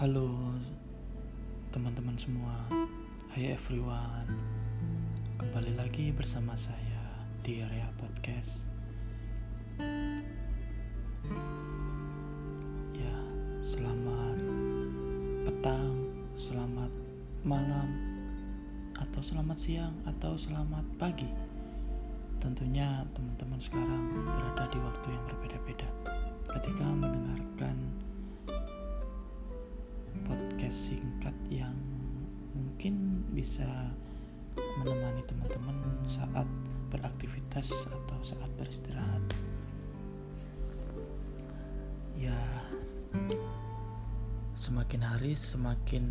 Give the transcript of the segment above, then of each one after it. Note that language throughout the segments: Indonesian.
Halo teman-teman semua, hai everyone. Kembali lagi bersama saya di area podcast. Ya, selamat petang, selamat malam, atau selamat siang, atau selamat pagi. Tentunya teman-teman sekarang berada di waktu yang berbeda-beda ketika mendengarkan podcast singkat yang mungkin bisa menemani teman-teman saat beraktivitas atau saat beristirahat. Ya, semakin hari semakin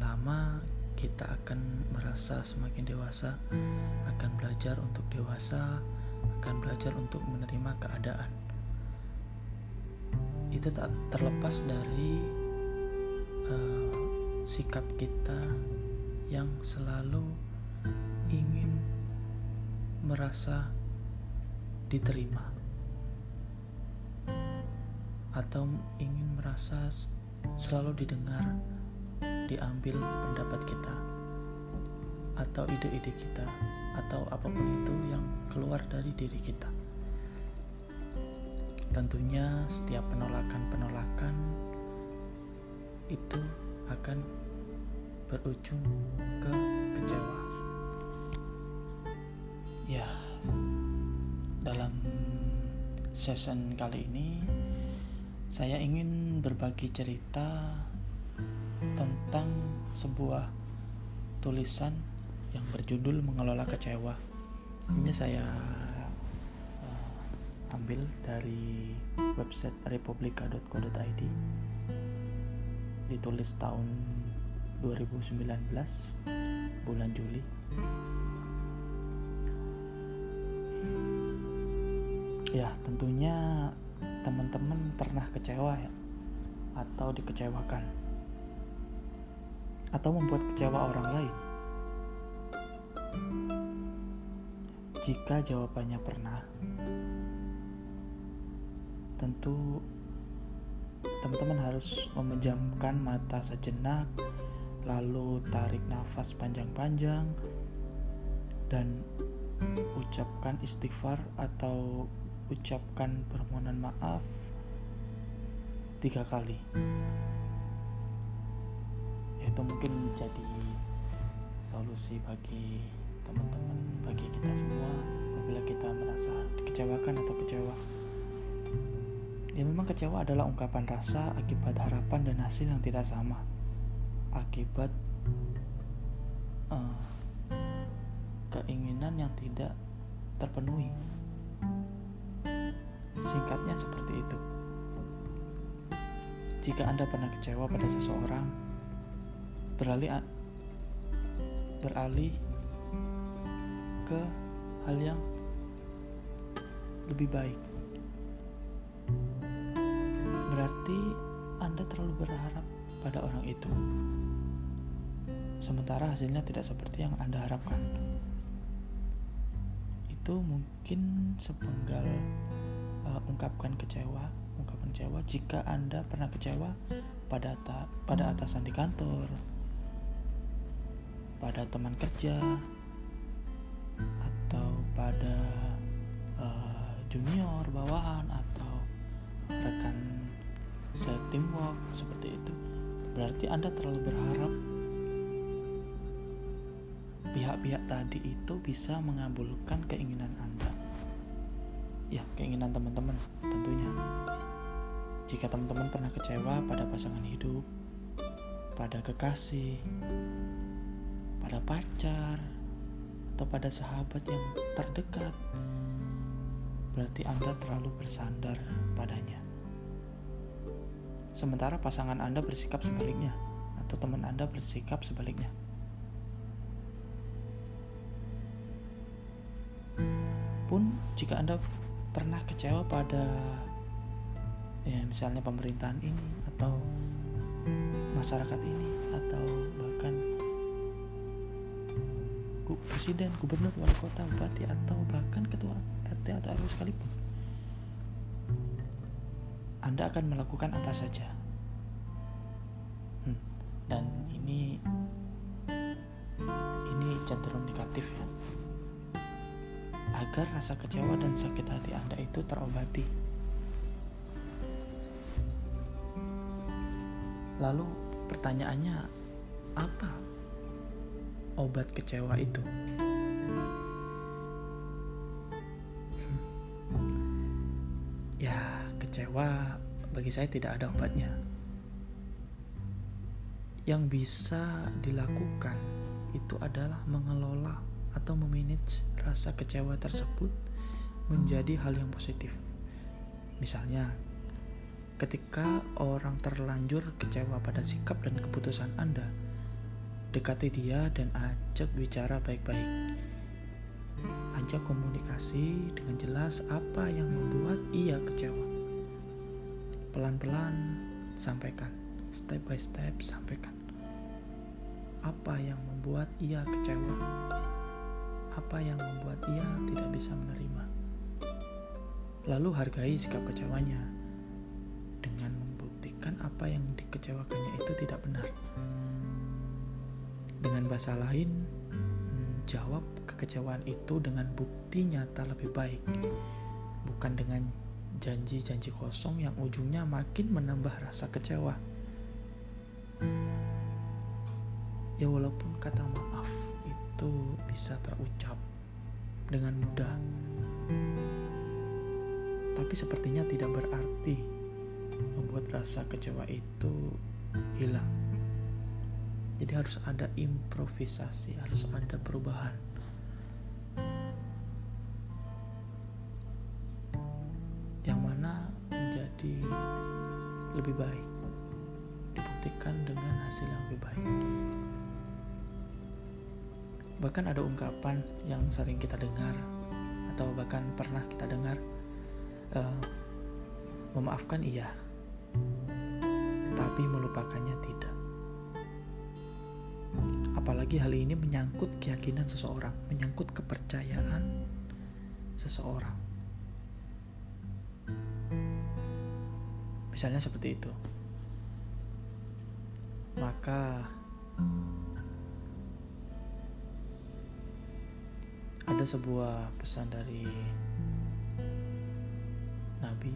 lama kita akan merasa semakin dewasa, akan belajar untuk dewasa, akan belajar untuk menerima keadaan. Itu tak terlepas dari uh, sikap kita yang selalu ingin merasa diterima atau ingin merasa selalu didengar, diambil pendapat kita atau ide-ide kita atau apa pun itu yang keluar dari diri kita. Tentunya setiap penolakan-penolakan itu akan berujung ke kecewa. Ya, dalam season kali ini saya ingin berbagi cerita tentang sebuah tulisan yang berjudul mengelola kecewa. Ini saya uh, ambil dari website republika.co.id ditulis tahun 2019 bulan Juli. Ya tentunya teman-teman pernah kecewa ya? Atau dikecewakan? Atau membuat kecewa orang lain? Jika jawabannya pernah tentu teman-teman harus memejamkan mata sejenak, lalu tarik nafas panjang-panjang, dan ucapkan istighfar atau ucapkan permohonan maaf tiga kali. Itu mungkin menjadi solusi bagi teman-teman, bagi kita semua apabila kita merasa dikecewakan atau kecewa. Ya memang kecewa adalah ungkapan rasa akibat harapan dan hasil yang tidak sama. Akibat uh, keinginan yang tidak terpenuhi. Singkatnya seperti itu. Jika Anda pernah kecewa pada seseorang, beralih beralih ke hal yang lebih baik berarti Anda terlalu berharap pada orang itu. Sementara hasilnya tidak seperti yang Anda harapkan. Itu mungkin sepenggal uh, ungkapkan kecewa, ungkapan kecewa jika Anda pernah kecewa pada ta pada atasan di kantor, pada teman kerja, atau pada uh, junior bawahan atau rekan bisa teamwork seperti itu. Berarti anda terlalu berharap pihak-pihak tadi itu bisa mengabulkan keinginan anda. Ya keinginan teman-teman tentunya. Jika teman-teman pernah kecewa pada pasangan hidup pada kekasih pada pacar atau pada sahabat yang terdekat berarti Anda terlalu bersandar padanya. Sementara pasangan Anda bersikap sebaliknya, atau teman Anda bersikap sebaliknya. Pun jika Anda pernah kecewa pada ya misalnya pemerintahan ini atau masyarakat ini atau bahkan presiden, gubernur, wali kota, bupati atau bahkan ketua RT atau RW sekalipun anda akan melakukan apa saja. dan ini ini cenderung negatif ya agar rasa kecewa dan sakit hati Anda itu terobati. Lalu pertanyaannya apa obat kecewa itu? Ya, kecewa bagi saya tidak ada obatnya. Yang bisa dilakukan itu adalah mengelola atau memanage rasa kecewa tersebut menjadi hal yang positif. Misalnya, ketika orang terlanjur kecewa pada sikap dan keputusan Anda, dekati dia dan ajak bicara baik-baik. Ajak komunikasi dengan jelas apa yang membuat ia kecewa. Pelan-pelan sampaikan, step by step sampaikan. Apa yang membuat ia kecewa? apa yang membuat ia tidak bisa menerima. Lalu hargai sikap kecewanya dengan membuktikan apa yang dikecewakannya itu tidak benar. Dengan bahasa lain, jawab kekecewaan itu dengan bukti nyata lebih baik, bukan dengan janji-janji kosong yang ujungnya makin menambah rasa kecewa. Ya walaupun kata maaf itu bisa terucap dengan mudah. Tapi sepertinya tidak berarti membuat rasa kecewa itu hilang. Jadi harus ada improvisasi, harus ada perubahan. Menjadi lebih baik dibuktikan dengan hasil yang lebih baik. Bahkan ada ungkapan yang sering kita dengar atau bahkan pernah kita dengar uh, memaafkan iya, tapi melupakannya tidak. Apalagi hal ini menyangkut keyakinan seseorang, menyangkut kepercayaan seseorang. Misalnya seperti itu. Maka ada sebuah pesan dari Nabi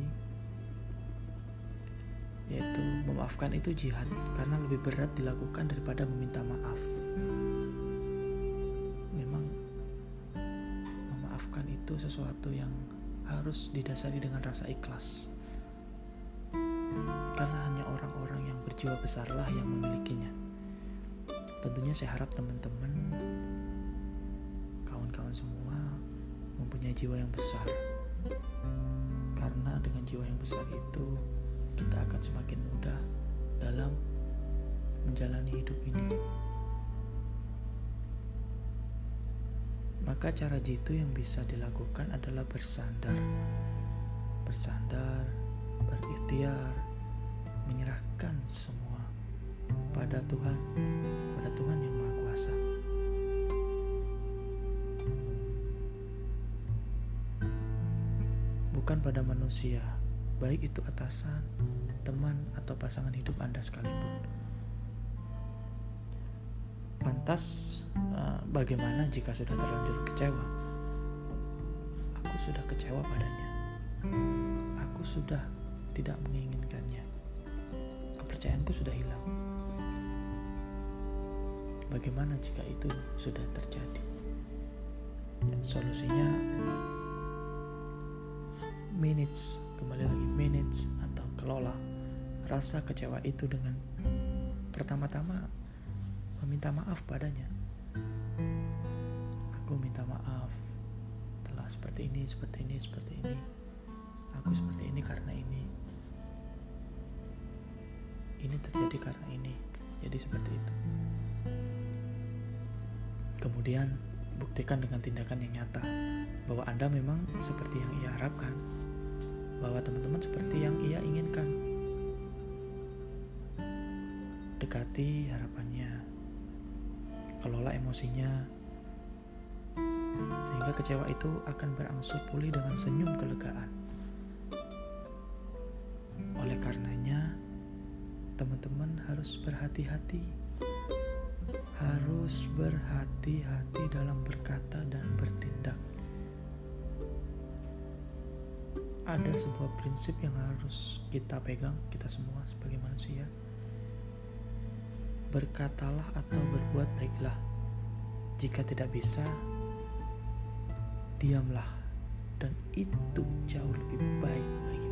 yaitu memaafkan itu jihad karena lebih berat dilakukan daripada meminta maaf. Memang memaafkan itu sesuatu yang harus didasari dengan rasa ikhlas. Karena hanya orang-orang yang berjiwa besarlah yang memilikinya. Tentunya saya harap teman-teman kawan-kawan semua mempunyai jiwa yang besar. Karena dengan jiwa yang besar itu kita akan semakin mudah dalam menjalani hidup ini. Maka cara jitu yang bisa dilakukan adalah bersandar. Bersandar, berikhtiar, menyerahkan semua pada Tuhan, pada Tuhan yang Maha Kuasa. bukan pada manusia, baik itu atasan, teman, atau pasangan hidup Anda sekalipun. Lantas, eh, bagaimana jika sudah terlanjur kecewa? Aku sudah kecewa padanya. Aku sudah tidak menginginkannya. Kepercayaanku sudah hilang. Bagaimana jika itu sudah terjadi? Ya, solusinya manage kembali lagi manage atau kelola rasa kecewa itu dengan pertama-tama meminta maaf padanya aku minta maaf telah seperti ini seperti ini seperti ini aku seperti ini karena ini ini terjadi karena ini jadi seperti itu kemudian buktikan dengan tindakan yang nyata bahwa Anda memang seperti yang ia harapkan bahwa teman-teman seperti yang ia inginkan. Dekati harapannya, kelola emosinya, sehingga kecewa itu akan berangsur pulih dengan senyum kelegaan. Harus berhati-hati harus berhati-hati dalam berkata dan bertindak. Ada sebuah prinsip yang harus kita pegang, kita semua sebagai manusia. Berkatalah atau berbuat baiklah. Jika tidak bisa, diamlah, dan itu jauh lebih baik bagimu.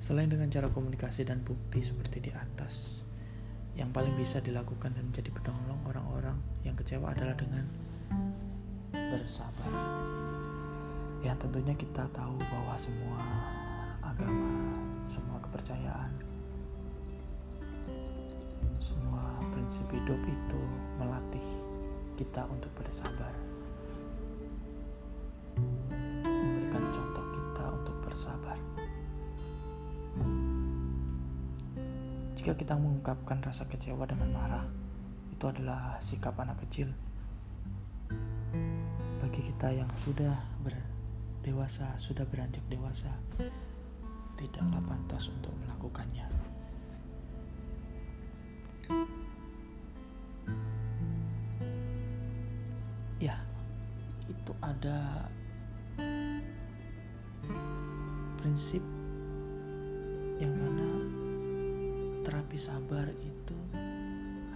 Selain dengan cara komunikasi dan bukti seperti di atas, yang paling bisa dilakukan dan menjadi penolong orang-orang yang kecewa adalah dengan bersabar. Yang tentunya kita tahu bahwa semua agama, semua kepercayaan, semua prinsip hidup itu melatih kita untuk bersabar. Jika kita mengungkapkan rasa kecewa dengan marah, itu adalah sikap anak kecil. Bagi kita yang sudah berdewasa, sudah beranjak dewasa, tidaklah pantas untuk melakukannya. Ya, itu ada prinsip yang mana terapi sabar itu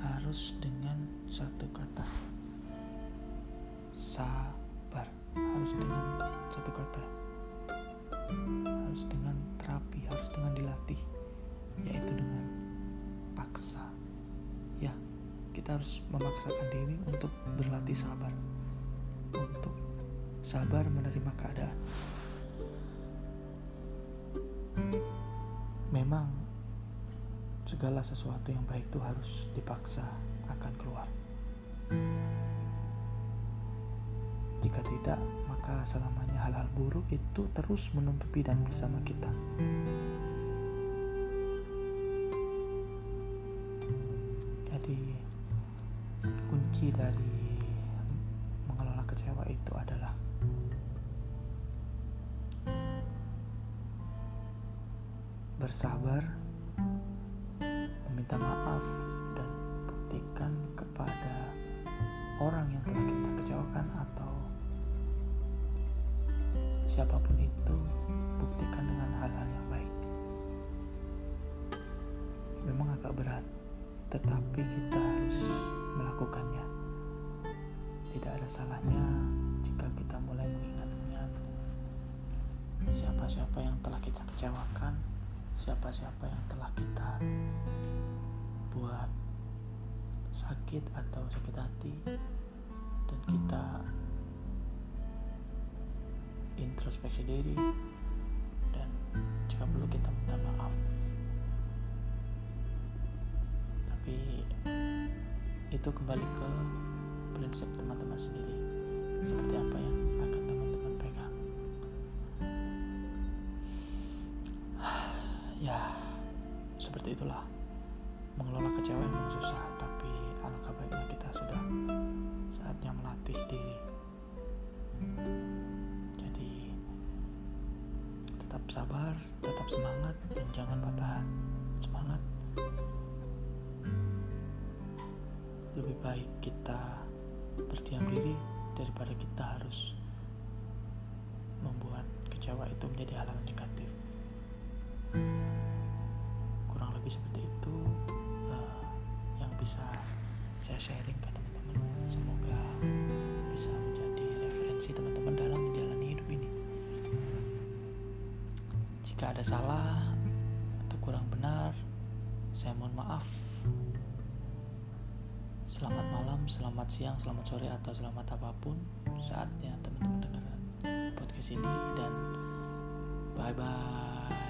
harus dengan satu kata. Sabar. Harus dengan satu kata. Harus dengan terapi harus dengan dilatih yaitu dengan paksa. Ya kita harus memaksakan diri untuk berlatih sabar. Untuk sabar menerima keadaan. Memang segala sesuatu yang baik itu harus dipaksa akan keluar. Jika tidak, maka selamanya hal-hal buruk itu terus menutupi dan bersama kita. Jadi, kunci dari mengelola kecewa itu adalah bersabar minta maaf dan buktikan kepada orang yang telah kita kecewakan atau siapa pun itu buktikan dengan hal-hal yang baik. Memang agak berat tetapi kita harus melakukannya. Tidak ada salahnya jika kita mulai mengingat-ingat siapa-siapa yang telah kita kecewakan siapa-siapa yang telah kita buat sakit atau sakit hati dan kita introspeksi diri dan jika perlu kita minta maaf. Tapi itu kembali ke prinsip teman-teman sendiri. Seperti apa yang akan teman-teman pegang. Ya seperti itulah kecewa memang susah tapi alangkah baiknya kita sudah saatnya melatih diri. Jadi tetap sabar tetap semangat dan jangan patah semangat. Lebih baik kita berdiam diri daripada kita harus membuat kecewa itu menjadi hal-hal negatif. Kurang lebih seperti itu bisa saya sharing ke teman-teman. Semoga bisa menjadi referensi teman-teman dalam menjalani hidup ini. Jika ada salah atau kurang benar saya mohon maaf. Selamat malam, selamat siang, selamat sore, atau selamat apa pun saatnya teman-teman dengar podcast ini. Dan bye-bye.